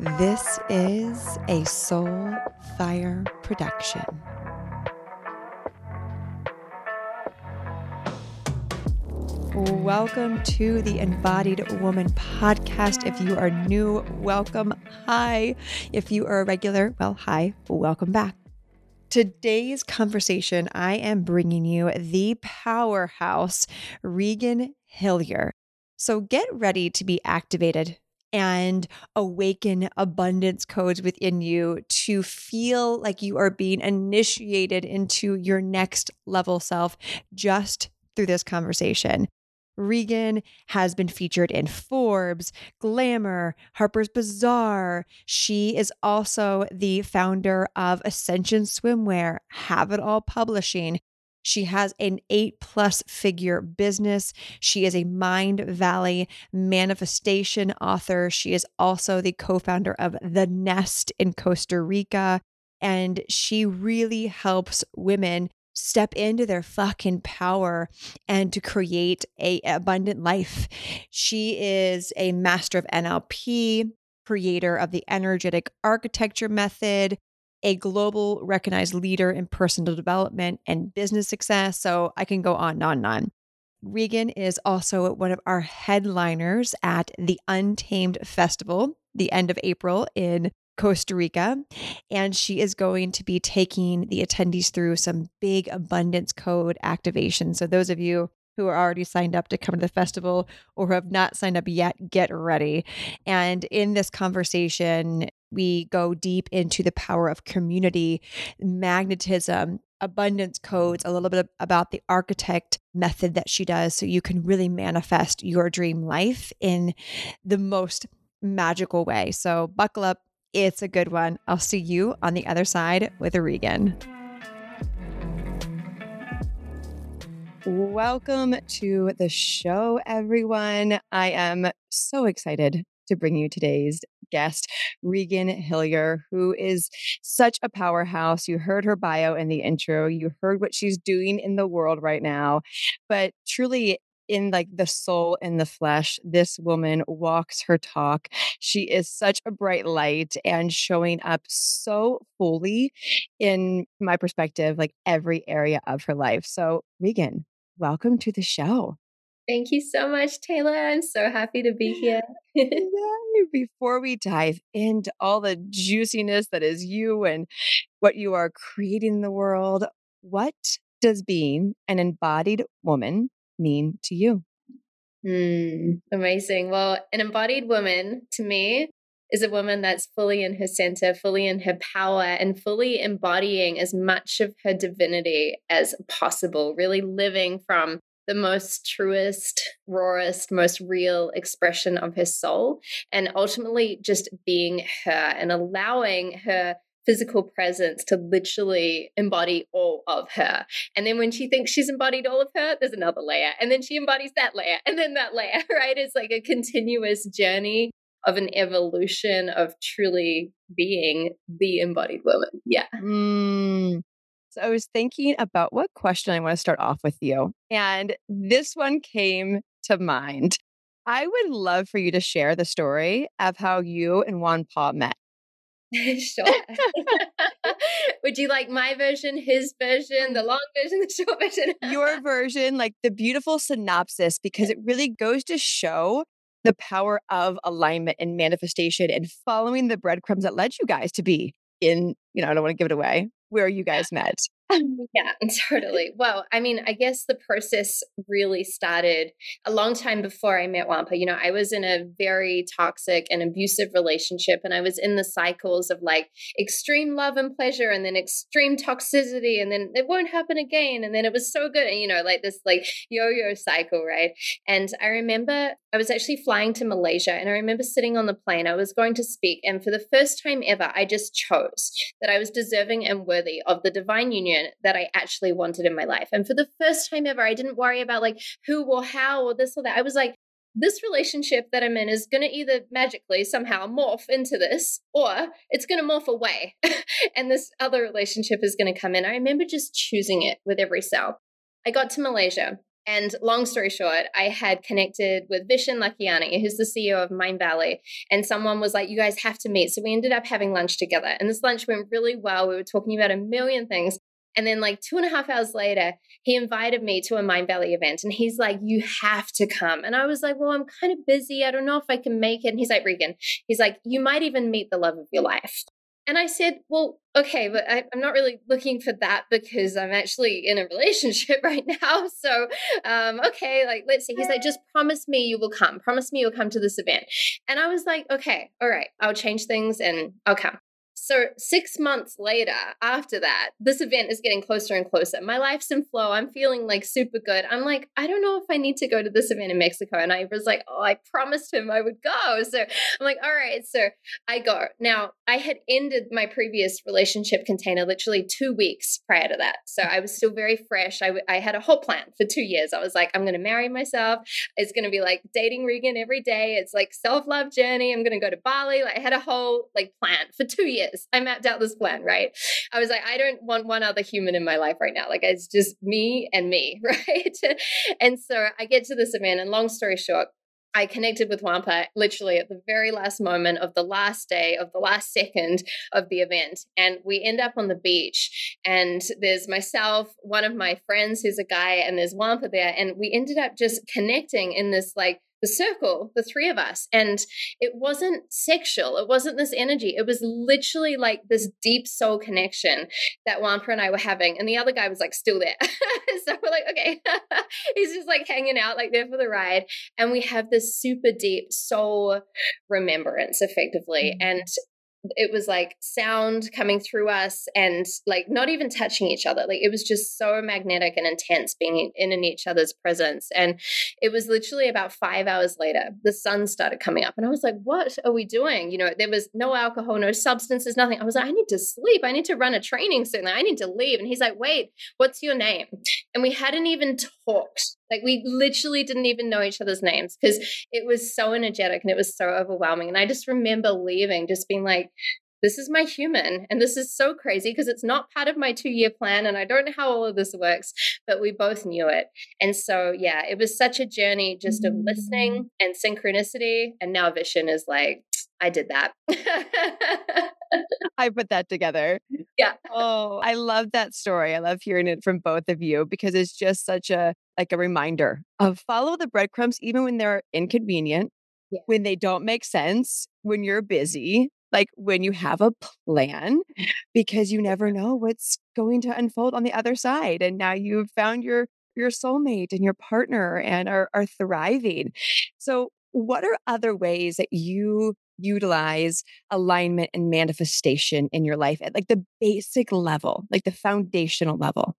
This is a Soul Fire production. Welcome to the Embodied Woman podcast. If you are new, welcome. Hi. If you are a regular, well, hi. Welcome back. Today's conversation, I am bringing you the powerhouse, Regan Hillyer. So get ready to be activated and awaken abundance codes within you to feel like you are being initiated into your next level self just through this conversation. Regan has been featured in Forbes, Glamour, Harper's Bazaar. She is also the founder of Ascension Swimwear, Have It All Publishing. She has an eight plus figure business. She is a Mindvalley manifestation author. She is also the co founder of The Nest in Costa Rica. And she really helps women step into their fucking power and to create a abundant life. She is a master of NLP, creator of the energetic architecture method, a global recognized leader in personal development and business success. So I can go on and on and on. Regan is also one of our headliners at the Untamed Festival, the end of April in Costa Rica. And she is going to be taking the attendees through some big abundance code activation. So, those of you who are already signed up to come to the festival or who have not signed up yet, get ready. And in this conversation, we go deep into the power of community, magnetism, abundance codes, a little bit about the architect method that she does so you can really manifest your dream life in the most magical way. So, buckle up it's a good one. I'll see you on the other side with Regan. Welcome to the show, everyone. I am so excited to bring you today's guest, Regan Hillyer, who is such a powerhouse. You heard her bio in the intro, you heard what she's doing in the world right now. But truly, in like the soul and the flesh. This woman walks her talk. She is such a bright light and showing up so fully in my perspective, like every area of her life. So, Regan, welcome to the show. Thank you so much, Taylor. I'm so happy to be here. Before we dive into all the juiciness that is you and what you are creating in the world, what does being an embodied woman mean to you? Mm, amazing. Well, an embodied woman to me is a woman that's fully in her center, fully in her power, and fully embodying as much of her divinity as possible, really living from the most truest, rawest, most real expression of her soul, and ultimately just being her and allowing her physical presence to literally embody all of her. And then when she thinks she's embodied all of her, there's another layer. And then she embodies that layer and then that layer, right? It's like a continuous journey of an evolution of truly being the embodied woman. Yeah. Mm. So I was thinking about what question I want to start off with you. And this one came to mind. I would love for you to share the story of how you and Juan Pa met. sure. Would you like my version, his version, the long version, the short version? Your version, like the beautiful synopsis, because it really goes to show the power of alignment and manifestation and following the breadcrumbs that led you guys to be in, you know, I don't want to give it away, where you guys met. yeah, totally. Well, I mean, I guess the process really started a long time before I met Juan Pa. You know, I was in a very toxic and abusive relationship, and I was in the cycles of like extreme love and pleasure, and then extreme toxicity, and then it won't happen again, and then it was so good, and you know, like this like yo-yo cycle, right? And I remember I was actually flying to Malaysia, and I remember sitting on the plane. I was going to speak, and for the first time ever, I just chose that I was deserving and worthy of the divine union that I actually wanted in my life. And for the first time ever, I didn't worry about like who or how or this or that. I was like, this relationship that I'm in is going to either magically somehow morph into this or it's going to morph away. and this other relationship is going to come in. I remember just choosing it with every cell. I got to Malaysia And long story short, I had connected with Vishen Lakhiani, who's the CEO of Mindvalley, and someone was like, You guys have to meet. So we ended up having lunch together. And this lunch went really well. We were talking about a million things. And then, like two and a half hours later, he invited me to a Mindvalley event. And he's like, You have to come. And I was like, Well, I'm kind of busy. I don't know if I can make it. And he's like, Regan, he's like, You might even meet the love of your life. And I said, Well, okay, but I, am not really looking for that because I'm actually in a relationship right now. So, um, okay, like, let's see. He's like, Just promise me you will come. Promise me you'll come to this event. And I was like, Okay, all right, I'll change things and I'll come. So, six months later, after that, this event is getting closer and closer. My life's in flow. I'm feeling like super good. I'm like, I don't know if I need to go to this event in Mexico. And I was like, oh, I promised him I would go. So, I'm like, all right. So, I go. Now, I had ended my previous relationship container literally two weeks prior to that. So, I was still very fresh. I, w- I had a whole plan for two years. I was like, I'm going to marry myself. It's going to be like dating Regan every day. It's like self love journey. I'm going to go to Bali. Like, I had a whole like plan for two years this. I mapped out this plan, right? I was like, I don't want one other human in my life right now. Like it's just me and me, right? and so I get to this event, and long story short, I connected with Juan Pa literally at the very last moment of the last day of the last second of the event. And we end up on the beach. And there's myself, one of my friends who's a guy, and there's Juan Pa there. And we ended up just connecting in this like the circle, the three of us. And it wasn't sexual. It wasn't this energy. It was literally like this deep soul connection that Juan Pa and I were having. And the other guy was like still there. so we're like, okay, he's just like hanging out like there for the ride. And we have this super deep soul remembrance effectively. Mm-hmm. And it was like sound coming through us and like not even touching each other like it was just so magnetic and intense being in, in each other's presence and it was literally about five hours later the sun started coming up and i was like what are we doing? You know there was no alcohol no substances nothing i was like i need to sleep i need to run a training soon i need to leave and he's like wait what's your name? And we hadn't even talked like we literally didn't even know each other's names because it was so energetic and it was so overwhelming. And I just remember leaving, just being like, this is my human. And this is so crazy because it's not part of my two year plan. And I don't know how all of this works, but we both knew it. And so, yeah, it was such a journey just of listening mm. and synchronicity. And now Vishen is like, I did that. I put that together. Yeah. Oh, I love that story. I love hearing it from both of you because it's just such a like a reminder of follow the breadcrumbs even when they're inconvenient, yeah. when they don't make sense, when you're busy, like when you have a plan because you never know what's going to unfold on the other side and now you've found your your soulmate and your partner and are are thriving. So what are other ways that you utilize alignment and manifestation in your life at like the basic level, like the foundational level?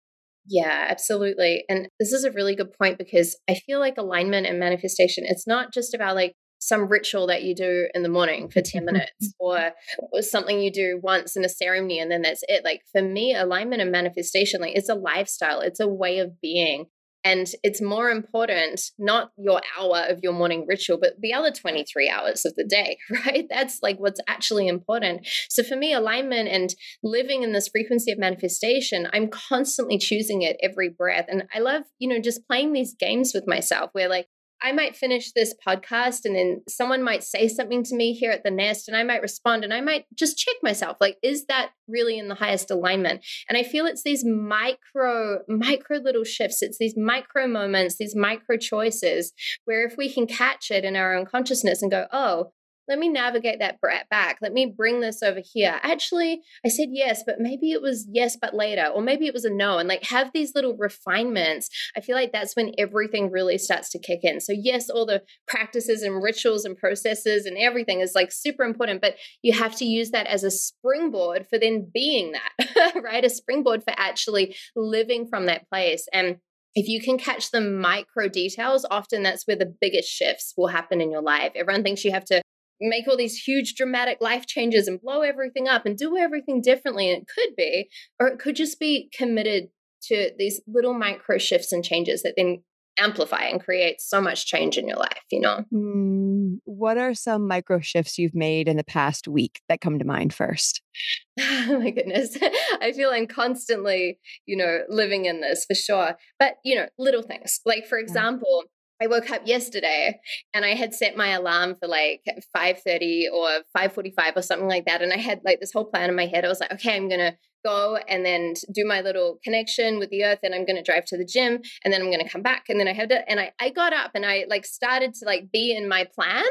Yeah, absolutely. And this is a really good point because I feel like alignment and manifestation, it's not just about like some ritual that you do in the morning for 10 minutes or, or something you do once in a ceremony and then that's it. Like for me, alignment and manifestation, like it's a lifestyle, it's a way of being. And it's more important, not your hour of your morning ritual, but the other 23 hours of the day, right? That's like what's actually important. So for me, alignment and living in this frequency of manifestation, I'm constantly choosing it every breath. And I love, you know, just playing these games with myself where like I might finish this podcast and then someone might say something to me here at the nest and I might respond and I might just check myself like is that really in the highest alignment? And I feel it's these micro micro little shifts. It's these micro moments these micro choices where if we can catch it in our own consciousness and go oh let me navigate that back. Let me bring this over here. Actually, I said yes, but maybe it was yes, but later, or maybe it was a no. And like have these little refinements. I feel like that's when everything really starts to kick in. So, yes, all the practices and rituals and processes and everything is like super important, but you have to use that as a springboard for then being that, right? A springboard for actually living from that place. And if you can catch the micro details, often that's where the biggest shifts will happen in your life. Everyone thinks you have to make all these huge dramatic life changes and blow everything up and do everything differently. And it could be, or it could just be committed to these little micro shifts and changes that then amplify and create so much change in your life, you know? Mm, what are some micro shifts you've made in the past week that come to mind first? oh my goodness. I feel I'm constantly, you know, living in this for sure. But, you know, little things. Like, for example, I woke up yesterday and I had set my alarm for like 5:30 or 5:45 or something like that and I had like this whole plan in my head. I was like, okay, I'm going to go and then do my little connection with the earth and I'm going to drive to the gym and then I'm going to come back and then I had to and I I got up and I like started to like be in my plan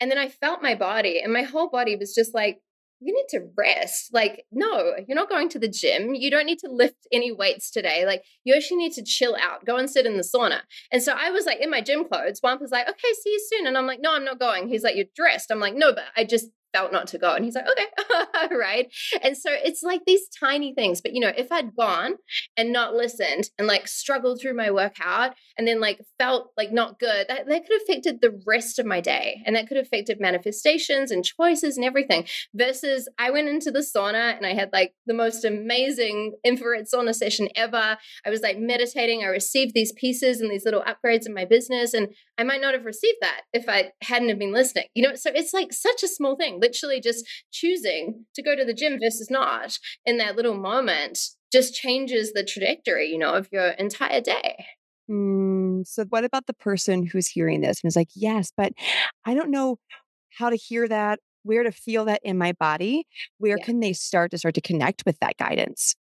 and then I felt my body and my whole body was just like you need to rest. Like, no, you're not going to the gym. You don't need to lift any weights today. Like, you actually need to chill out, go and sit in the sauna. And so I was like in my gym clothes. Wamp was like, okay, see you soon. And I'm like, no, I'm not going. He's like, you're dressed. I'm like, no, but I just felt not to go. And he's like, okay, right. And so it's like these tiny things. But, you know, if I'd gone and not listened and like struggled through my workout and then like felt like not good, that, that could have affected the rest of my day. And that could have affected manifestations and choices and everything. Versus I went into the sauna and I had like the most amazing infrared sauna session ever. I was like meditating. I received these pieces and these little upgrades in my business. And I might not have received that if I hadn't have been listening. You know, so it's like such a small thing literally just choosing to go to the gym versus not in that little moment just changes the trajectory, you know, of your entire day. Mm, so, what about the person who's hearing this and is like, yes, but I don't know how to hear that, where to feel that in my body? Where yeah. can they start to start to connect with that guidance?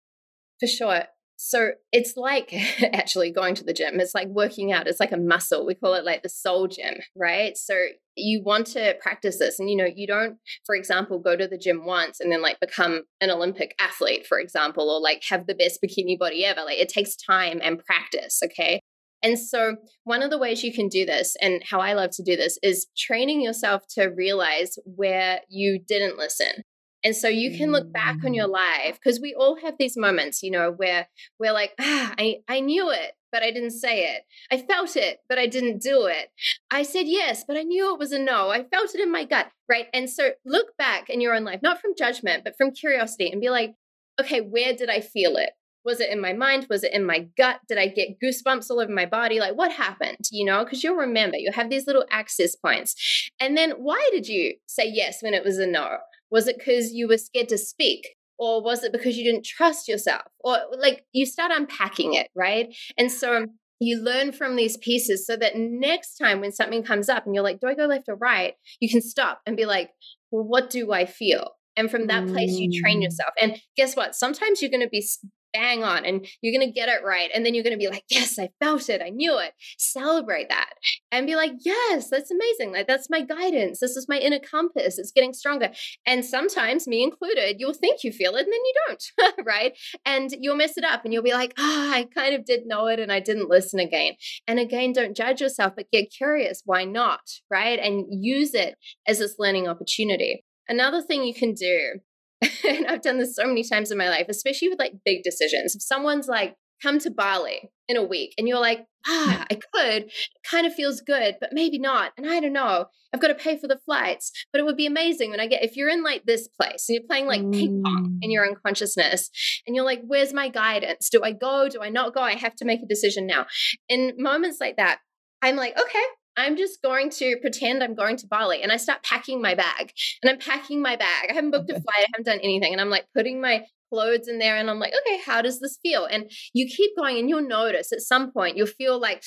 For sure. So it's like actually going to the gym. It's like working out. It's like a muscle. We call it like the soul gym, right? So you want to practice this. And, you know, you don't, for example, go to the gym once and then like become an Olympic athlete, for example, or like have the best bikini body ever. Like it takes time and practice. Okay. And so, one of the ways you can do this, and how I love to do this, is training yourself to realize where you didn't listen. And so you can look back on your life because we all have these moments, you know, where we're like, ah, I, I knew it, but I didn't say it. I felt it, but I didn't do it. I said yes, but I knew it was a no. I felt it in my gut, right? And so look back in your own life, not from judgment, but from curiosity and be like, okay, where did I feel it? Was it in my mind? Was it in my gut? Did I get goosebumps all over my body? Like, what happened? You know, because you'll remember, you have these little access points. And then why did you say yes when it was a no? Was it because you were scared to speak? Or was it because you didn't trust yourself? Or like you start unpacking it, right? And so you learn from these pieces so that next time when something comes up and you're like, do I go left or right? You can stop and be like, well, what do I feel? And from that place, you train mm. yourself. And guess what? Sometimes you're going to be bang on and you're going to get it right. And then you're going to be like, yes, I felt it. I knew it. Celebrate that and be like, yes, that's amazing. Like, that's my guidance. This is my inner compass. It's getting stronger. And sometimes, me included, you'll think you feel it and then you don't, right? And you'll mess it up and you'll be like, ah, oh, I kind of did know it and I didn't listen again. And again, don't judge yourself, but get curious. Why not? Right? And use it as this learning opportunity. Another thing you can do and I've done this so many times in my life, especially with like big decisions. If someone's like, come to Bali in a week, and you're like, ah, I could, it kind of feels good, but maybe not. And I don't know, I've got to pay for the flights, but it would be amazing when I get, if you're in like this place and you're playing like mm. ping pong in your unconsciousness, and you're like, where's my guidance? Do I go? Do I not go? I have to make a decision now. In moments like that, I'm like, okay, I'm just going to pretend I'm going to Bali and I start packing my bag and I'm packing my bag. I haven't booked a flight, I haven't done anything. And I'm like putting my clothes in there and I'm like, okay, how does this feel? And you keep going and you'll notice at some point you'll feel like,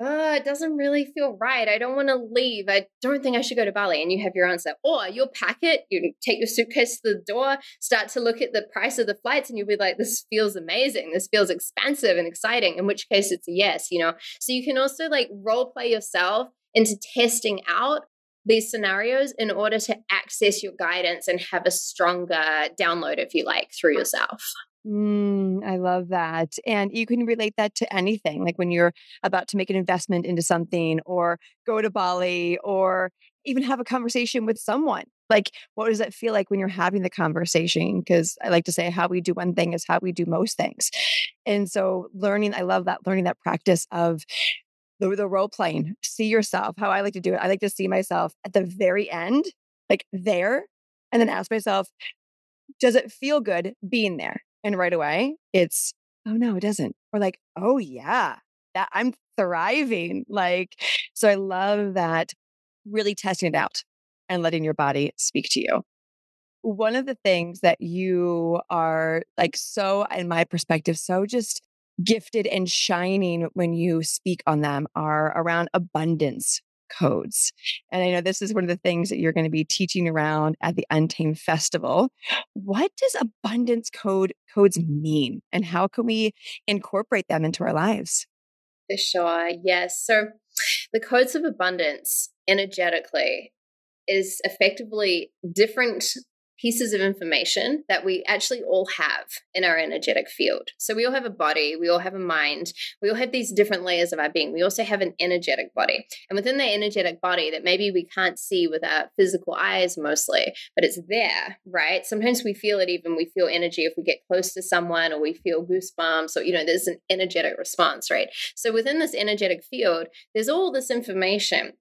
oh, it doesn't really feel right. I don't want to leave. I don't think I should go to Bali. And you have your answer. Or you'll pack it, you take your suitcase to the door, start to look at the price of the flights, and you'll be like, this feels amazing. This feels expansive and exciting, in which case it's a yes, you know? So you can also like role play yourself into testing out these scenarios in order to access your guidance and have a stronger download, if you like, through yourself. Mm, I love that. And you can relate that to anything, like when you're about to make an investment into something or go to Bali or even have a conversation with someone. Like, what does it feel like when you're having the conversation? Because I like to say, how we do one thing is how we do most things. And so, learning, I love that, learning that practice of the, the role playing, see yourself, how I like to do it. I like to see myself at the very end, like there, and then ask myself, does it feel good being there? And right away, it's, oh no, it doesn't. Or like, oh yeah, that I'm thriving. Like, so I love that really testing it out and letting your body speak to you. One of the things that you are like so, in my perspective, so just gifted and shining when you speak on them are around abundance codes. And I know this is one of the things that you're going to be teaching around at the Untamed Festival. What does abundance code codes mean and how can we incorporate them into our lives? For sure. Yes. So the codes of abundance energetically is effectively different pieces of information that we actually all have in our energetic field. So we all have a body, we all have a mind, we all have these different layers of our being. We also have an energetic body. And within that energetic body that maybe we can't see with our physical eyes mostly, but it's there, right? Sometimes we feel it even we feel energy if we get close to someone or we feel goosebumps or you know there's an energetic response, right? So within this energetic field, there's all this information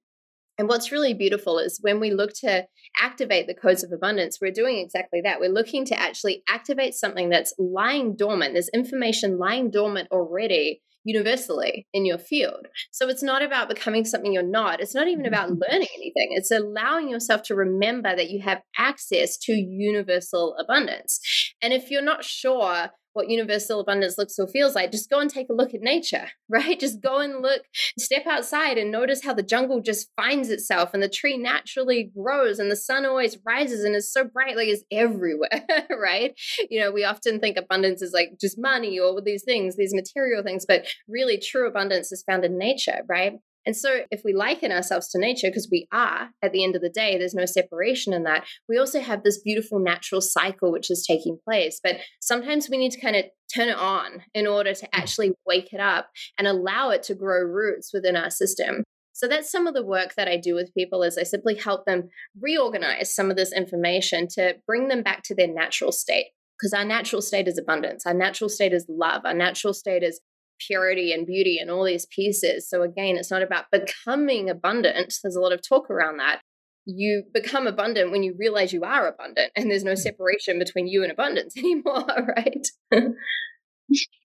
and what's really beautiful is when we look to activate the codes of abundance, we're doing exactly that. We're looking to actually activate something that's lying dormant. There's information lying dormant already universally in your field. So it's not about becoming something you're not. It's not even about mm-hmm. learning anything. It's allowing yourself to remember that you have access to universal abundance. And if you're not sure what universal abundance looks or feels like, just go and take a look at nature, right? Just go and look, step outside and notice how the jungle just finds itself and the tree naturally grows and the sun always rises and is so bright, like it's everywhere, right? You know, we often think abundance is like just money or these things, these material things, but really true abundance is found in nature, right? And so, if we liken ourselves to nature, because we are at the end of the day, there's no separation in that, we also have this beautiful natural cycle which is taking place. But sometimes we need to kind of turn it on in order to mm. actually wake it up and allow it to grow roots within our system. So that's some of the work that I do with people is I simply help them reorganize some of this information to bring them back to their natural state because our natural state is abundance. Our natural state is love. Our natural state is purity and beauty and all these pieces. So again, it's not about becoming abundant. There's a lot of talk around that. You become abundant when you realize you are abundant and there's no mm. separation between you and abundance anymore, right?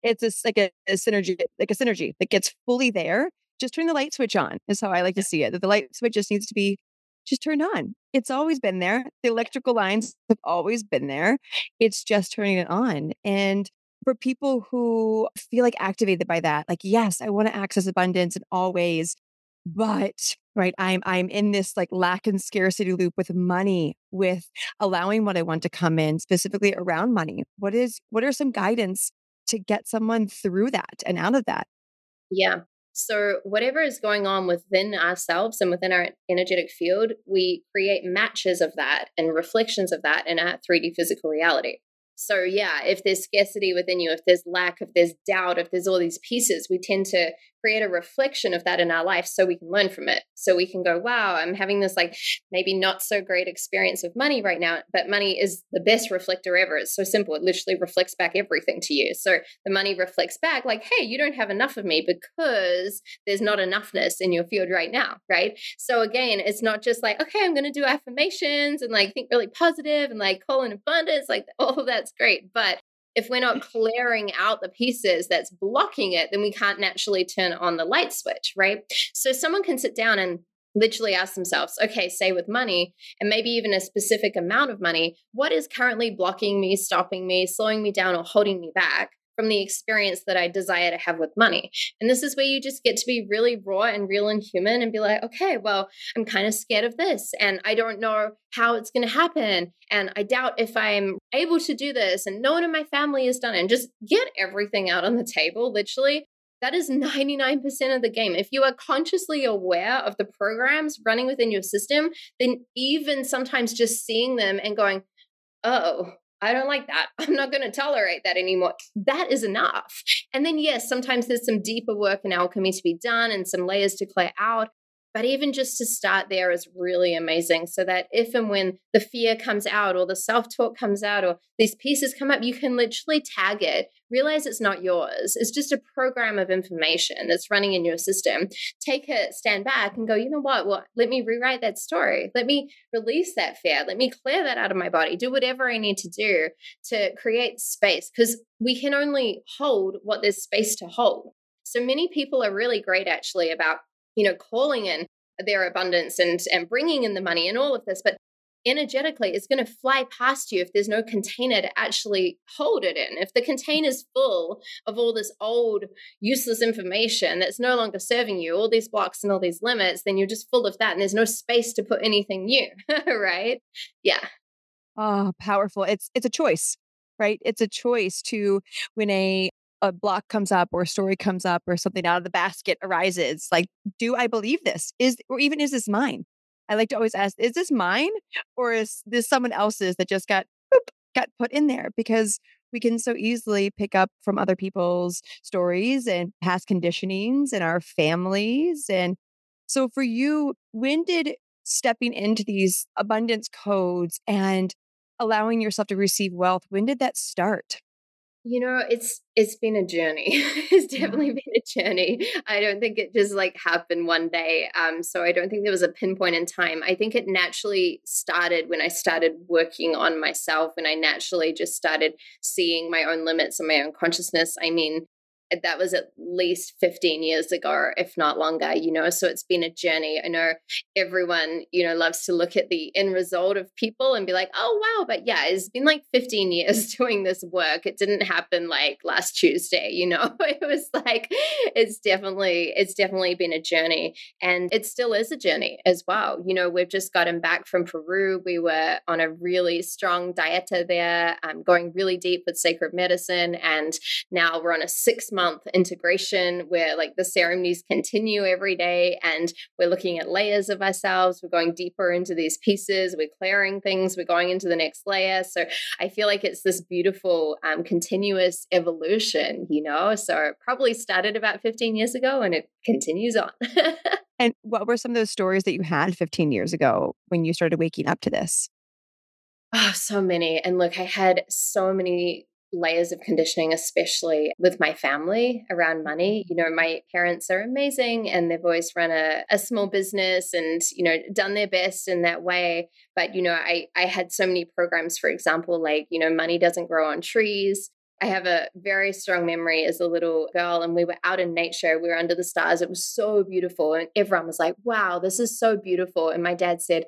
it's just like a, a synergy, like a synergy that gets fully there. Just turn the light switch on is how I like to see it. That the light switch just needs to be just turned on. It's always been there. The electrical lines have always been there. It's just turning it on. And for people who feel like activated by that, like, yes, I want to access abundance in all ways, but right, I'm I'm in this like lack and scarcity loop with money, with allowing what I want to come in, specifically around money. What is what are some guidance to get someone through that and out of that? Yeah. So, whatever is going on within ourselves and within our energetic field, we create matches of that and reflections of that in our 3D physical reality. So, yeah, if there's scarcity within you, if there's lack, if there's doubt, if there's all these pieces, we tend to create a reflection of that in our life so we can learn from it. So we can go, wow, I'm having this like maybe not so great experience of money right now, but money is the best reflector ever. It's so simple. It literally reflects back everything to you. So the money reflects back like, hey, you don't have enough of me because there's not enoughness in your field right now. Right. So again, it's not just like, okay, I'm going to do affirmations and like think really positive and like call in abundance. Like all of that's great. But if we're not clearing out the pieces that's blocking it, then we can't naturally turn on the light switch, right? So someone can sit down and literally ask themselves, okay, say with money and maybe even a specific amount of money, what is currently blocking me, stopping me, slowing me down, or holding me back? From the experience that I desire to have with money. And this is where you just get to be really raw and real and human and be like, okay, well, I'm kind of scared of this and I don't know how it's going to happen. And I doubt if I'm able to do this. And no one in my family has done it. And just get everything out on the table, literally. That is 99% of the game. If you are consciously aware of the programs running within your system, then even sometimes just seeing them and going, oh, I don't like that. I'm not going to tolerate that anymore. That is enough. And then, yes, sometimes there's some deeper work and alchemy to be done and some layers to clear out. But even just to start there is really amazing. So that if and when the fear comes out or the self talk comes out or these pieces come up, you can literally tag it, realize it's not yours. It's just a program of information that's running in your system. Take a stand back and go, you know what? Well, let me rewrite that story. Let me release that fear. Let me clear that out of my body. Do whatever I need to do to create space because we can only hold what there's space to hold. So many people are really great actually about, you know, calling in their abundance and and bringing in the money and all of this, but energetically it's going to fly past you if there's no container to actually hold it in. If the container is full of all this old, useless information that's no longer serving you, all these blocks and all these limits, then you're just full of that and there's no space to put anything new, right? Yeah. Oh, powerful. It's it's a choice, right? It's a choice to when a a block comes up or a story comes up or something out of the basket arises like do i believe this is or even is this mine I like to always ask, is this mine or is this someone else's that just got boop, got put in there? Because we can so easily pick up from other people's stories and past conditionings and our families. And so for you, when did stepping into these abundance codes and allowing yourself to receive wealth, when did that start? You know, it's it's been a journey. it's definitely been a journey. I don't think it just like happened one day. Um, so I don't think there was a pinpoint in time. I think it naturally started when I started working on myself and I naturally just started seeing my own limits and my own consciousness. I mean, that was at least 15 years ago, if not longer, you know. So it's been a journey. I know everyone, you know, loves to look at the end result of people and be like, oh, wow. But yeah, it's been like 15 years doing this work. It didn't happen like last Tuesday, you know. It was like, it's definitely, it's definitely been a journey. And it still is a journey as well. You know, we've just gotten back from Peru. We were on a really strong dieta there, um, going really deep with sacred medicine. And now we're on a six month integration where like the ceremonies continue every day and we're looking at layers of ourselves. We're going deeper into these pieces. We're clearing things. We're going into the next layer. So I feel like it's this beautiful, um, continuous evolution, you know? So it probably started about 15 years ago and it continues on. and what were some of those stories that you had 15 years ago when you started waking up to this? Oh, so many. And look, I had so many layers of conditioning, especially with my family around money. You know, my parents are amazing and they've always run a, a small business and, you know, done their best in that way. But, you know, I, I had so many programs, for example, like, you know, money doesn't grow on trees. I have a very strong memory as a little girl, and we were out in nature. We were under the stars. It was so beautiful. And everyone was like, wow, this is so beautiful. And my dad said,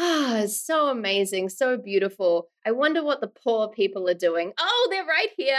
ah, oh, so amazing, so beautiful. I wonder what the poor people are doing. Oh, they're right here.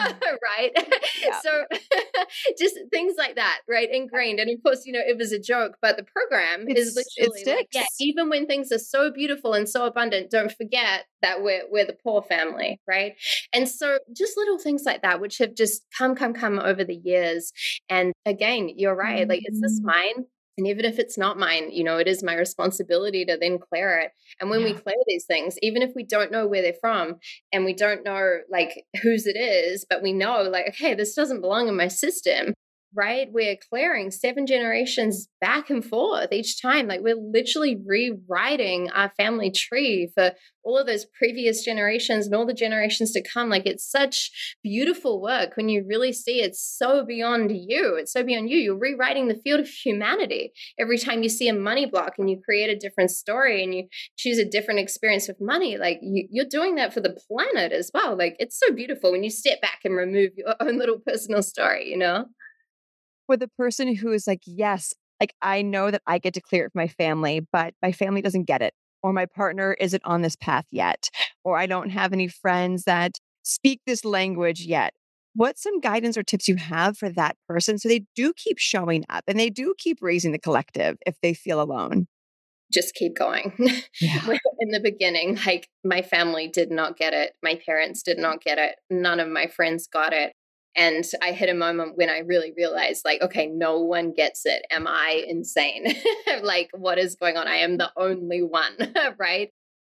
Mm. right. Yeah. so just things like that, right? Ingrained. And of course, you know, it was a joke, but the program it's, is literally like, yeah, even when things are so beautiful and so abundant, don't forget that we're we're the poor family, right? And so just little things like that, which have just come, come, come over the years. And again, you're right. Like, is this mm. mine? And even if it's not mine, you know, it is my responsibility to then clear it. And when yeah. we clear these things, even if we don't know where they're from and we don't know like whose it is, but we know like, okay, this doesn't belong in my system, right? We're clearing seven generations back and forth each time. Like we're literally rewriting our family tree for all of those previous generations and all the generations to come. Like it's such beautiful work when you really see it's so beyond you. It's so beyond you. You're rewriting the field of humanity every time you see a money block and you create a different story and you choose a different experience with money. Like you, you're doing that for the planet as well. Like it's so beautiful when you step back and remove your own little personal story, you know? For a person who is like, yes, like I know that I get to clear it for my family, but my family doesn't get it, or my partner isn't on this path yet, or I don't have any friends that speak this language yet. What's some guidance or tips you have for that person so they do keep showing up and they do keep raising the collective if they feel alone? just keep going. Yeah. in the beginning, like my family did not get it. My parents did not get it. None of my friends got it. And I hit a moment when I really realized, like, okay, no one gets it. Am I insane? like, what is going on? I am the only one, right?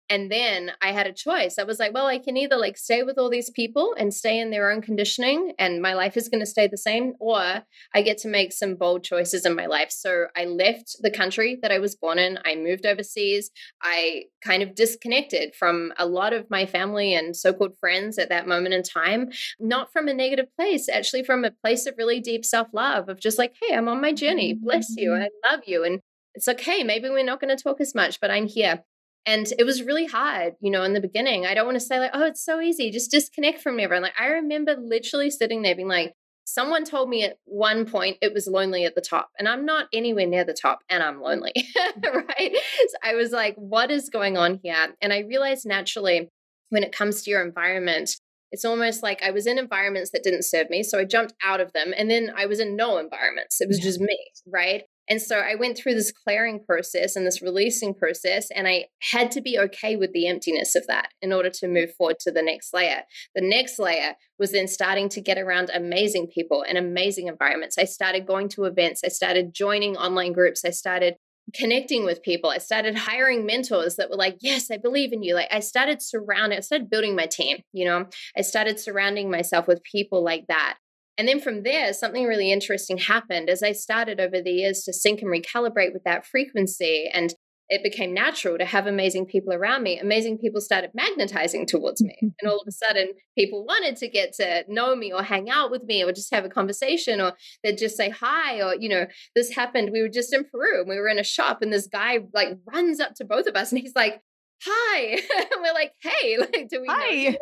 And then I had a choice. I was like, well, I can either like stay with all these people and stay in their own conditioning and my life is going to stay the same, or I get to make some bold choices in my life. So I left the country that I was born in. I moved overseas. I kind of disconnected from a lot of my family and so called friends at that moment in time, not from a negative place, actually from a place of really deep self love, of just like, hey, I'm on my journey. Bless you. Mm-hmm. I love you. And it's okay. Maybe we're not going to talk as much, but I'm here. And it was really hard, you know, in the beginning. I don't want to say like, oh, it's so easy, just disconnect from everyone. Like I remember literally sitting there being like, someone told me at one point it was lonely at the top, and I'm not anywhere near the top, and I'm lonely, mm-hmm. right? So I was like, what is going on here? And I realized naturally when it comes to your environment, it's almost like I was in environments that didn't serve me. So I jumped out of them. And then I was in no environments. It was yeah. just me, right? And so I went through this clearing process and this releasing process, and I had to be okay with the emptiness of that in order to move forward to the next layer. The next layer was then starting to get around amazing people and amazing environments. I started going to events, I started joining online groups, I started connecting with people. I started hiring mentors that were like, yes, I believe in you. Like I started surrounding, I started building my team, you know, I started surrounding myself with people like that. And then from there, something really interesting happened as I started over the years to sync and recalibrate with that frequency. And it became natural to have amazing people around me. Amazing people started magnetizing towards me. And all of a sudden, people wanted to get to know me or hang out with me or just have a conversation or they'd just say hi. Or, you know, this happened. We were just in Peru and we were in a shop and this guy like runs up to both of us and he's like, hi. we're like, hey, like, do we hi. know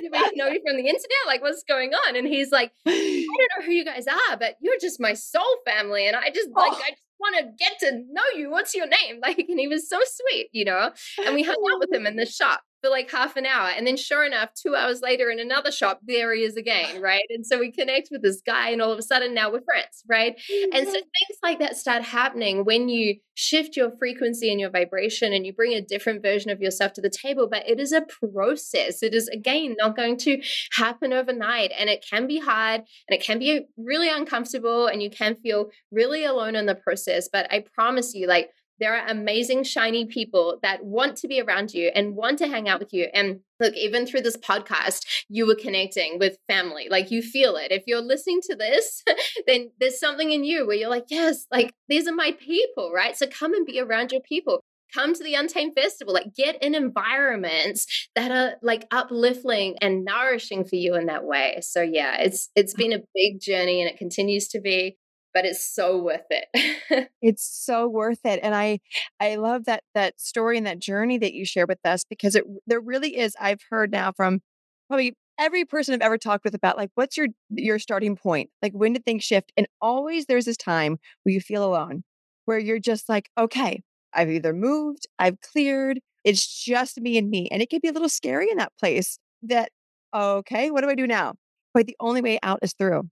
do we know you from the internet? Like, what's going on? And he's like, I don't know who you guys are, but you're just my soul family. And I just oh. like I oh. just want to get to know you. What's your name? Like, and he was so sweet, you know? And we hung out with him in the shop for like half an hour. And then sure enough, two hours later in another shop, there he is again, right? And so we connect with this guy, and all of a sudden now we're friends, right? And so mm-hmm. things like that start happening when you shift your frequency and your vibration and you bring a different version of yourself to the table. But it is a process. It is, again, not going to happen overnight. And it can be hard and it can be really uncomfortable and you can feel really alone in the process. But I promise you, like, there are amazing, shiny people that want to be around you and want to hang out with you. And look, even through this podcast, you were connecting with family. Like you feel it. If you're listening to this, then there's something in you where you're like, yes, like these are my people, right? So come and be around your people come to the untamed festival like get in environments that are like uplifting and nourishing for you in that way so yeah it's it's been a big journey and it continues to be but it's so worth it. it's so worth it. And I I love that that story and that journey that you share with us because it there really is I've heard now from probably every person I've ever talked with about like what's your your starting point? Like when did things shift? And always there's this time where you feel alone, where you're just like, okay, I've either moved, I've cleared, it's just me and me. And it can be a little scary in that place that, okay, what do I do now? But the only way out is through.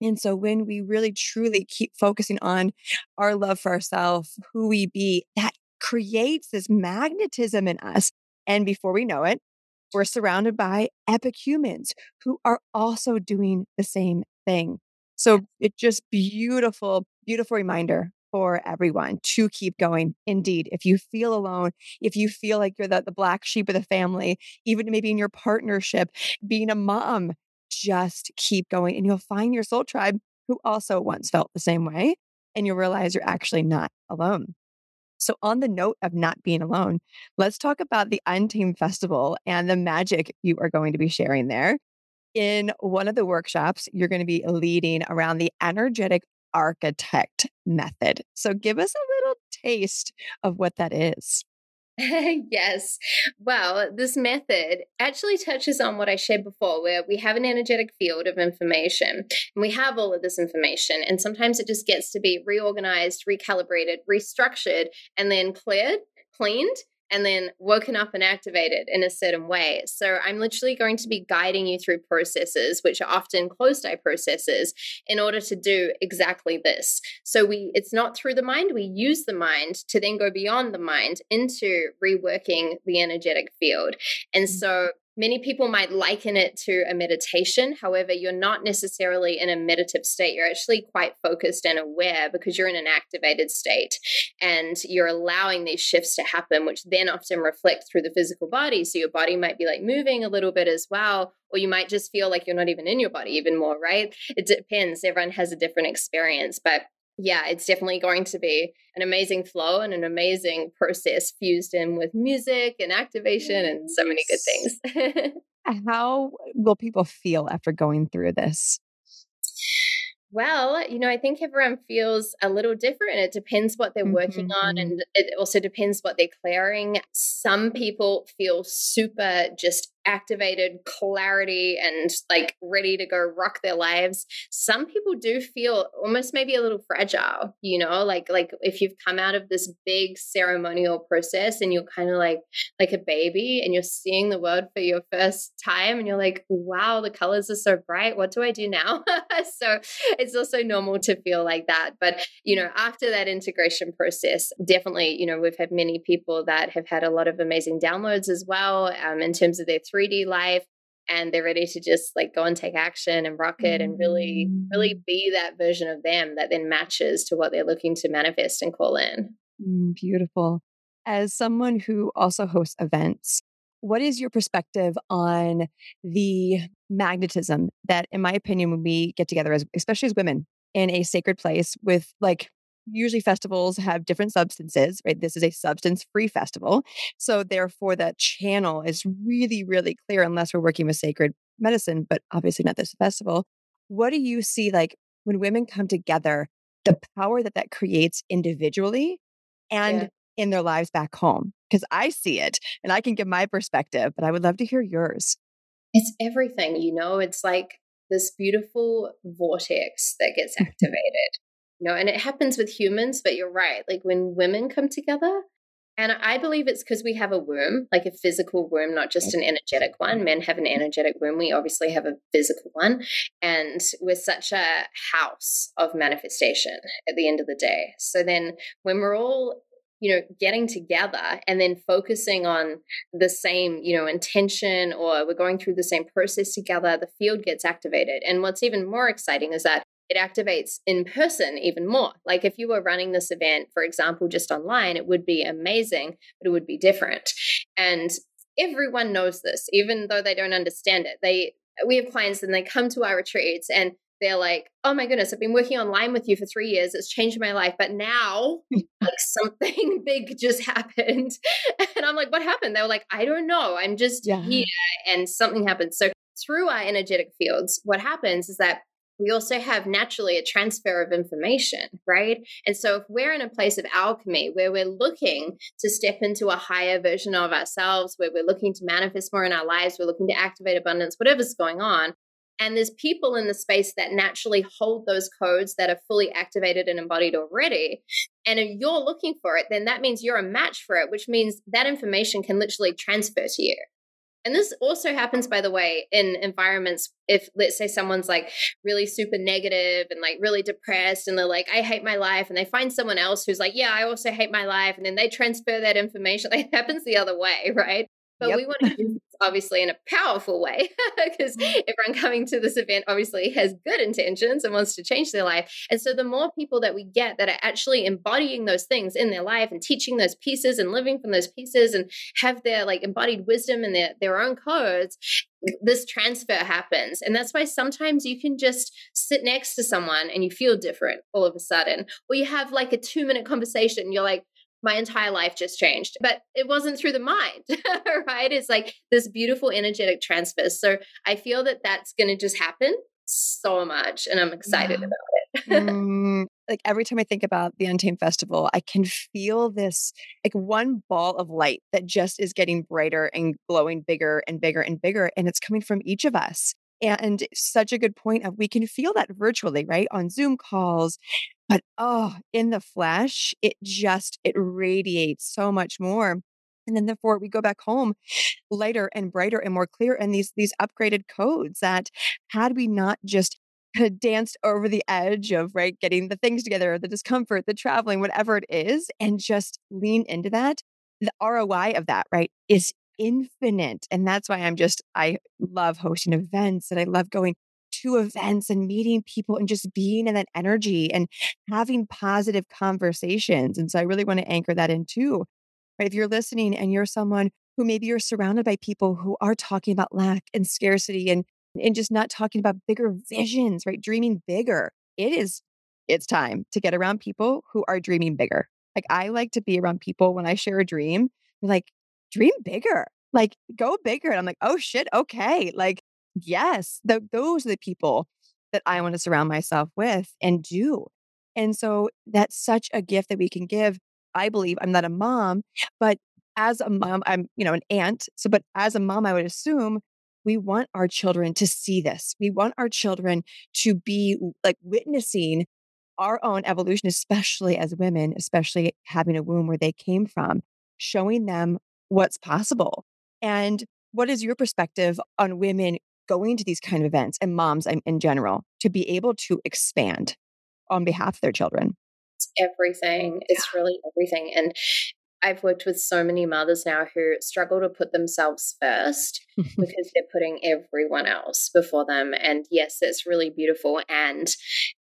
And so when we really truly keep focusing on our love for ourselves, who we be, that creates this magnetism in us. And before we know it, we're surrounded by epic humans who are also doing the same thing. So it's just beautiful, beautiful reminder for everyone to keep going. Indeed, if you feel alone, if you feel like you're the, the black sheep of the family, even maybe in your partnership, being a mom, just keep going and you'll find your soul tribe who also once felt the same way. And you'll realize you're actually not alone. So, on the note of not being alone, let's talk about the Untamed Festival and the magic you are going to be sharing there. In one of the workshops, you're going to be leading around the energetic architect method. So, give us a little taste of what that is. yes. Well, this method actually touches on what I shared before, where we have an energetic field of information and we have all of this information. And sometimes it just gets to be reorganized, recalibrated, restructured, and then cleared, cleaned and then woken up and activated in a certain way. So I'm literally going to be guiding you through processes, which are often closed eye processes, in order to do exactly this. So we it's not through the mind, we use the mind to then go beyond the mind into reworking the energetic field. And mm. so Many people might liken it to a meditation. However, you're not necessarily in a meditative state. You're actually quite focused and aware because you're in an activated state and you're allowing these shifts to happen, which then often reflect through the physical body. So your body might be like moving a little bit as well, or you might just feel like you're not even in your body even more, right? It depends. Everyone has a different experience. But yeah, it's definitely going to be an amazing flow and an amazing process fused in with music and activation and so many good things. How will people feel after going through this? Well, you know, I think everyone feels a little different. It depends what they're working mm-hmm. on, and it also depends what they're clearing. Some people feel super just activated clarity and like ready to go rock their lives some people do feel almost maybe a little fragile you know? Like like if you've come out of this big ceremonial process and you're kind of like like a baby and you're seeing the world for your first time and you're like wow the colors are so bright. What do i do now? So it's also normal to feel like that. But you know after that integration process definitely you know we've had many people that have had a lot of amazing downloads as well um, in terms of their 3D life and they're ready to just like go and take action and rock it and really really mm. be that version of them that then matches to what they're looking to manifest and call in mm, beautiful as someone who also hosts events what is your perspective on the magnetism that in my opinion when we get together as especially as women in a sacred place with like usually festivals have different substances, right? This is a substance free festival. So, therefore, that channel is really, really clear unless we're working with sacred medicine, but obviously not this festival. What do you see like when women come together, the power that that creates individually and yeah. in their lives back home? Because I see it and I can give my perspective, but I would love to hear yours. It's everything, you know, it's like this beautiful vortex that gets activated you know and it happens with humans but you're right like when women come together and i believe it's because we have a womb like a physical womb not just an energetic one. Men have an mm-hmm. energetic womb we obviously have a physical one and we're such a house of manifestation at the end of the day. So then when we're all you know getting together and then focusing on the same you know intention or we're going through the same process together the field gets activated. And what's even more exciting is that it activates in person even more. Like if you were running this event, for example, just online, it would be amazing, but it would be different. And everyone knows this, even though they don't understand it. They we have clients and they come to our retreats and they're like, oh my goodness, I've been working online with you for three years. It's changed my life. But now, like, something big just happened. And I'm like, what happened? They were like, I don't know. I'm just yeah. here and something happened. So, through our energetic fields, what happens is that we also have naturally a transfer of information, right? And so, if we're in a place of alchemy where we're looking to step into a higher version of ourselves, where we're looking to manifest more in our lives, we're looking to activate abundance, whatever's going on, and there's people in the space that naturally hold those codes that are fully activated and embodied already. And if you're looking for it, then that means you're a match for it, which means that information can literally transfer to you. And this also happens, by the way, in environments. If, let's say, someone's like really super negative and like really depressed, and they're like, I hate my life. And they find someone else who's like, Yeah, I also hate my life. And then they transfer that information. It happens the other way, right? But yep. we want to use obviously in a powerful way because mm-hmm. everyone coming to this event obviously has good intentions and wants to change their life. And so the more people that we get that are actually embodying those things in their life and teaching those pieces and living from those pieces and have their like embodied wisdom and their, their own codes, this transfer happens. And that's why sometimes you can just sit next to someone and you feel different all of a sudden. Or you have like a two minute conversation, you're like, my entire life just changed. But it wasn't through the mind, right? It's like this beautiful energetic transfer. So I feel that that's going to just happen so much and I'm excited yeah. about it. mm, like every time I think about the Untamed Festival, I can feel this like one ball of light that just is getting brighter and glowing bigger and bigger and bigger. And it's coming from each of us. And such a good point of we can feel that virtually, right? On Zoom calls, but oh, in the flesh, it just it radiates so much more. And then therefore we go back home lighter and brighter and more clear. And these these upgraded codes that had we not just uh, danced over the edge of right getting the things together, the discomfort, the traveling, whatever it is, and just lean into that, the ROI of that, right, is infinite. And that's why I'm just, I love hosting events and I love going to events and meeting people and just being in that energy and having positive conversations. And so I really want to anchor that in too. Right. If you're listening and you're someone who maybe you're surrounded by people who are talking about lack and scarcity and and just not talking about bigger visions, right? Dreaming bigger. It is it's time to get around people who are dreaming bigger. Like I like to be around people when I share a dream, like dream bigger. Like go bigger. And I'm like, oh shit, okay. Like yes, those are the people that I want to surround myself with and do. And so that's such a gift that we can give. I believe I'm not a mom, but as a mom, I'm, you know, an aunt. So, but as a mom, I would assume we want our children to see this. We want our children to be like witnessing our own evolution, especially as women, especially having a womb where they came from, showing them what's possible. And what is your perspective on women going to these kind of events and moms in general to be able to expand on behalf of their children? It's everything. It's really everything. And I've worked with so many mothers now who struggle to put themselves first because they're putting everyone else before them. And yes, it's really beautiful. And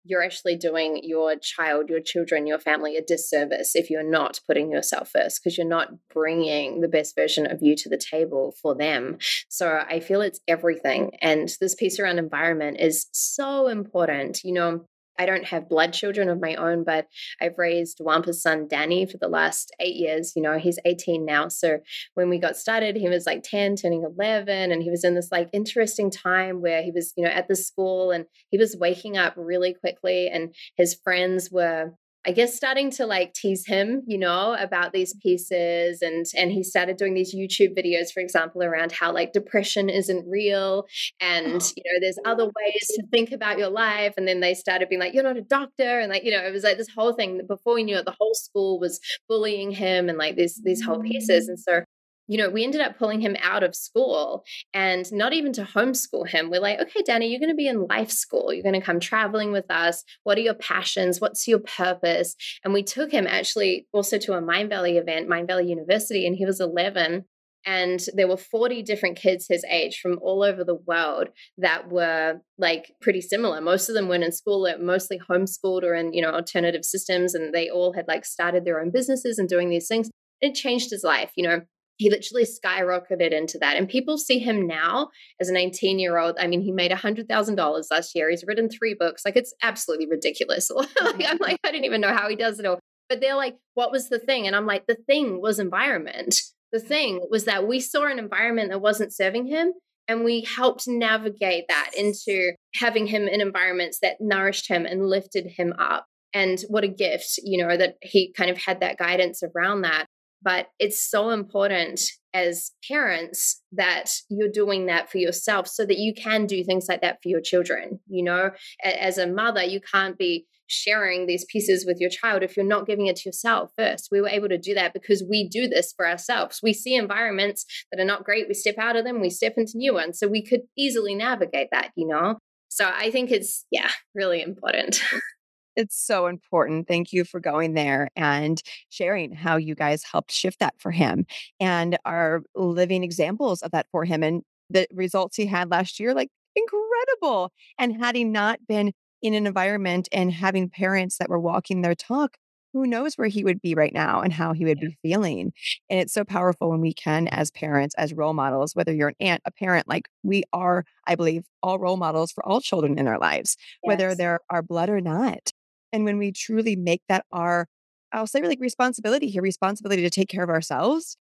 you're actually doing your child, your children, your family a disservice if you're not putting yourself first because you're not bringing the best version of you to the table for them. So I feel it's everything. And this piece around environment is so important. You know, I don't have blood children of my own, but I've raised Juan Pa's son Danny for the last eight years. You know, he's 18 now. So when we got started, he was like 10, turning 11. And he was in this like interesting time where he was, you know, at the school and he was waking up really quickly. And his friends were I guess starting to like tease him, you know, about these mm-hmm. pieces and and he started doing these YouTube videos for example around how like depression isn't real and you know there's other ways to think about your life and then they started being like you're not a doctor and like you know it was like this whole thing before we knew it the whole school was bullying him and like these these whole pieces mm. and so you know, we ended up pulling him out of school and not even to homeschool him. We're like, okay, Danny, you're going to be in life school. You're going to come traveling with us. What are your passions? What's your purpose? And we took him actually also to a Mindvalley event, Mindvalley University, and he was 11. And there were 40 different kids his age from all over the world that were like pretty similar. Most of them weren't in school, mostly homeschooled or in, you know, alternative systems. And they all had like started their own businesses and doing these things. It changed his life. You know, he literally skyrocketed into that. And people see him now as a 19 year old. I mean, he made $100,000 last year. He's written three books. Like, it's absolutely ridiculous. like, I'm like, I don't even know how he does it all. But they're like, what was the thing? And I'm like, the thing was environment. The thing was that we saw an environment that wasn't serving him. And we helped navigate that into having him in environments that nourished him and lifted him up. And what a gift, you know, that he kind of had that guidance around that. But it's so important as parents that you're doing that for yourself so that you can do things like that for your children. You know, as a mother, you can't be sharing these pieces with your child if you're not giving it to yourself first. We were able to do that because we do this for ourselves. We see environments that are not great, we step out of them, we step into new ones. So we could easily navigate that, you know? So I think it's, yeah, really important. It's so important. Thank you for going there and sharing how you guys helped shift that for him and are living examples of that for him and the results he had last year, like incredible. And had he not been in an environment and having parents that were walking their talk, who knows where he would be right now and how he would yeah. be feeling. And it's so powerful when we can, as parents, as role models, whether you're an aunt, a parent, like we are, I believe, all role models for all children in our lives, yes. whether they're our blood or not. And when we truly make that our, I'll say like responsibility here, responsibility to take care of ourselves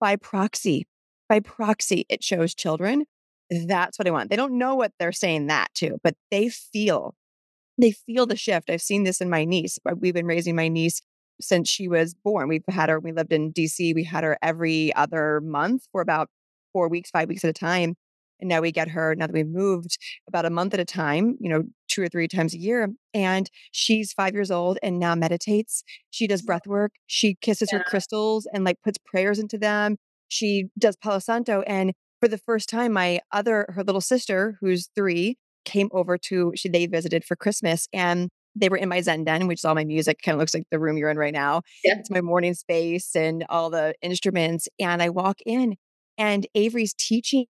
by proxy, by proxy, it shows children. That's what I want. They don't know what they're saying that to, but they feel, they feel the shift. I've seen this in my niece. We've been raising my niece since she was born. We've had her, we lived in DC. We had her every other month for about four weeks, five weeks at a time. And now we get her, now that we've moved about a month at a time, you know, two or three times a year. And she's five years old and now meditates. She does mm-hmm. breath work. She kisses yeah. her crystals and like puts prayers into them. She does Palo Santo. And for the first time, my other, her little sister, who's three, came over to, she, they visited for Christmas and they were in my Zen den, which is all my music, kind of looks like the room you're in right now. Yeah. It's my morning space and all the instruments. And I walk in and Avery's teaching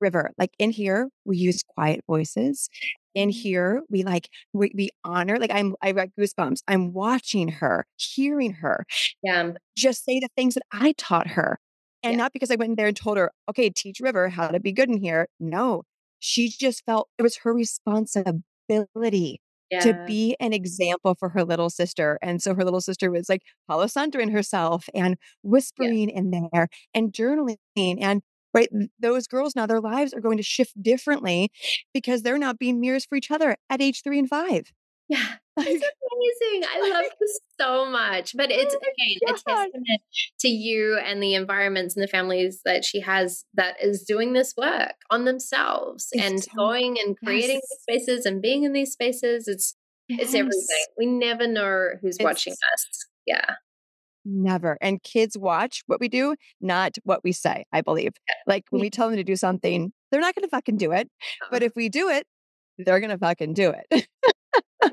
River. Like in here, we use quiet voices. In mm-hmm. here, we like we, we honor. Like I'm, I got goosebumps. I'm watching her, hearing her. Yeah. Just say the things that I taught her, and yeah. not because I went in there and told her, okay, teach River how to be good in here. No, she just felt it was her responsibility yeah. to be an example for her little sister. And so her little sister was like Palo Santoing herself and whispering yeah. in there and journaling and right? Those girls now, their lives are going to shift differently because they're not being mirrors for each other at age three and five. Yeah. It's amazing. I love this so much. But it's oh again a testament to you and the environments and the families that she has that is doing this work on themselves it's and so, going and creating yes. these spaces and being in these spaces. It's yes. it's everything. We never know who's it's, watching us. Yeah. Never. And kids watch what we do, not what we say, I believe. Like when we tell them to do something, they're not going to fucking do it. But uh-huh. if we do it, they're going to fucking do it.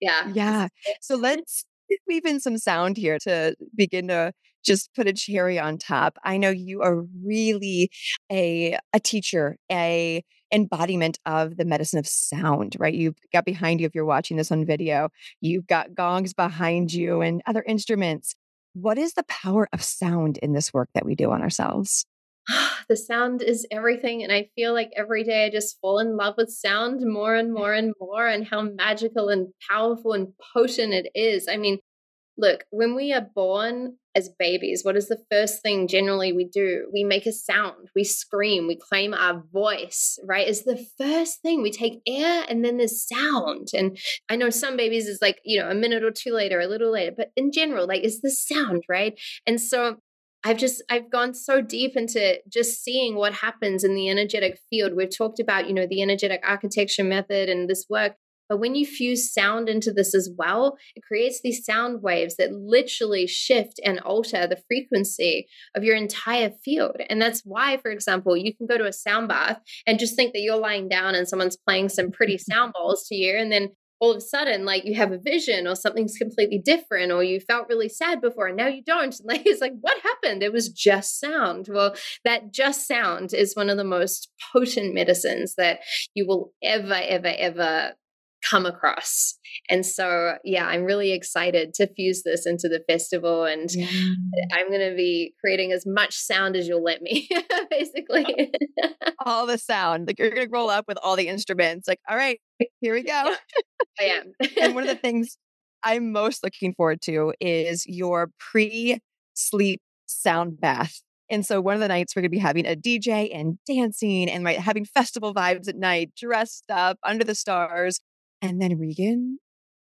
yeah. Yeah. So let's weave in some sound here to begin to just put a cherry on top. I know you are really a a teacher, a embodiment of the medicine of sound, right? You've got behind you if you're watching this on video, you've got gongs behind you and other instruments. What is the power of sound in this work that we do on ourselves? the sound is everything. And I feel like every day I just fall in love with sound more and more and more, and how magical and powerful and potent it is. I mean, look, when we are born as babies, what is the first thing generally we do? We make a sound, we scream, we claim our voice, right? Is the first thing we take air and then there's sound. And I know some babies is like, you know, a minute or two later, a little later, but in general, like, is the sound, right? And so I've just I've gone so deep into just seeing what happens in the energetic field. We've talked about, you know, the energetic architecture method and this work. But when you fuse sound into this as well, it creates these sound waves that literally shift and alter the frequency of your entire field. And that's why, for example, you can go to a sound bath and just think that you're lying down and someone's playing some pretty sound balls to you. And then all of a sudden like you have a vision or something's completely different or you felt really sad before and now you don't And like it's like what happened it was just sound well that just sound is one of the most potent medicines that you will ever ever ever come across. And so, yeah, I'm really excited to fuse this into the festival. And yeah. I'm going to be creating as much sound as you'll let me, basically. all the sound. Like you're going to roll up with all the instruments. Like, all right, here we go. I am. and one of the things I'm most looking forward to is your pre sleep sound bath. And so one of the nights we're going to be having a DJ and dancing and right, having festival vibes at night, dressed up under the stars. And then Regan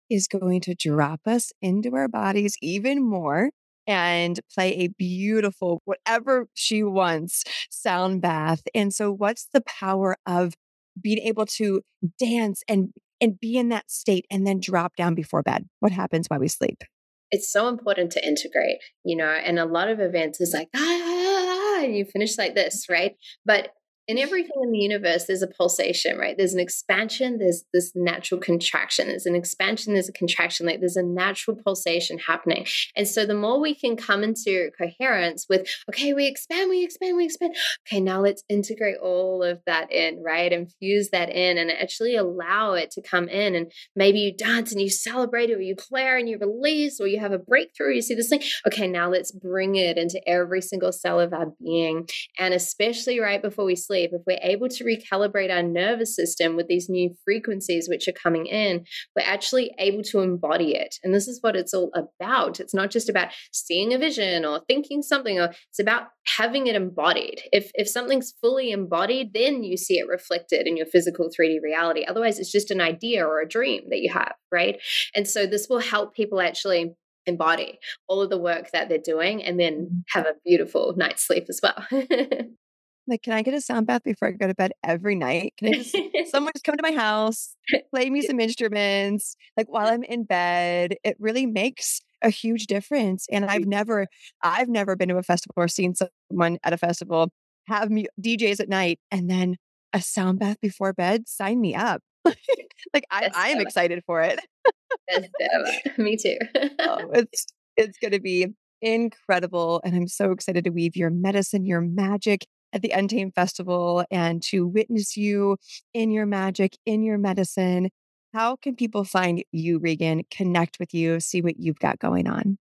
is going to drop us into our bodies even more and play a beautiful, whatever she wants, sound bath. And so, what's the power of being able to dance and and be in that state and then drop down before bed? What happens while we sleep? It's so important to integrate, you know, and a lot of events is like, ah, ah, ah and you finish like this, right? But in everything in the universe, there's a pulsation, right? There's an expansion, there's this natural contraction. There's an expansion, there's a contraction. Like there's a natural pulsation happening. And so the more we can come into coherence with, okay, we expand, we expand, we expand. Okay, now let's integrate all of that in, right? And fuse that in and actually allow it to come in. And maybe you dance and you celebrate, it, or you clear and you release, or you have a breakthrough, you see this thing. Okay, now let's bring it into every single cell of our being. And especially right before we sleep sleep, if we're able to recalibrate our nervous system with these new frequencies which are coming in, we're actually able to embody it. And this is what it's all about. It's not just about seeing a vision or thinking something, or it's about having it embodied. If if something's fully embodied, then you see it reflected in your physical 3D reality. Otherwise, it's just an idea or a dream that you have, right? And so this will help people actually embody all of the work that they're doing and then mm-hmm. have a beautiful night's sleep as well. Like, can I get a sound bath before I go to bed every night? Can I just someone just come to my house, play me some instruments, like while I'm in bed? It really makes a huge difference. And I've never, I've never been to a festival or seen someone at a festival have me, DJs at night and then a sound bath before bed. Sign me up. like I, I am excited for it. me too. oh, it's it's going to be incredible, and I'm so excited to weave your medicine, your magic, at the Untamed Festival and to witness you in your magic, in your medicine. How can people find you, Regan, connect with you, see what you've got going on?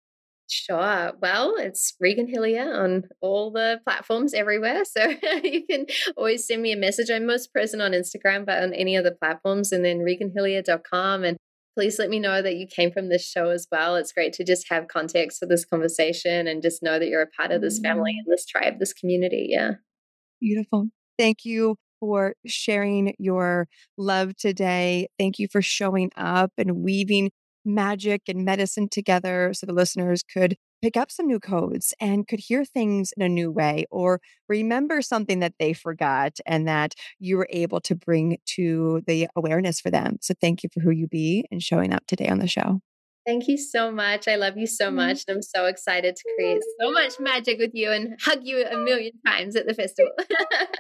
Sure. Well, it's Regan Hillyer on all the platforms everywhere. So you can always send me a message. I'm most present on Instagram, but on any other platforms, and then reganhillyer.com. And please let me know that you came from this show as well. It's great to just have context for this conversation and just know that you're a part of this family mm-hmm. and this tribe, this community. Yeah. Beautiful. Thank you for sharing your love today. Thank you for showing up and weaving magic and medicine together so the listeners could pick up some new codes and could hear things in a new way or remember something that they forgot and that you were able to bring to the awareness for them. So thank you for who you be and showing up today on the show. Thank you so much. I love you so mm-hmm. much. And I'm so excited to create so much magic with you and hug you a million times at the festival.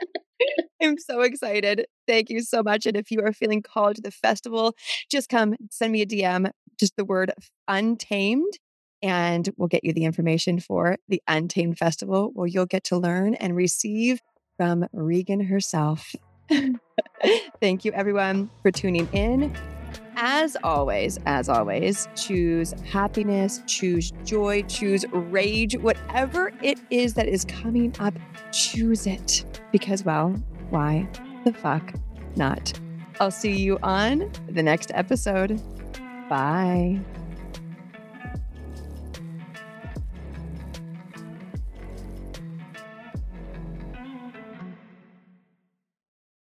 I'm so excited. Thank you so much. And if you are feeling called to the festival, just come send me a DM, just the word untamed, and we'll get you the information for the Untamed Festival where you'll get to learn and receive from Regan herself. Thank you, everyone, for tuning in. As always, as always, choose happiness, choose joy, choose rage, whatever it is that is coming up, choose it. Because, well, why the fuck not? I'll see you on the next episode. Bye.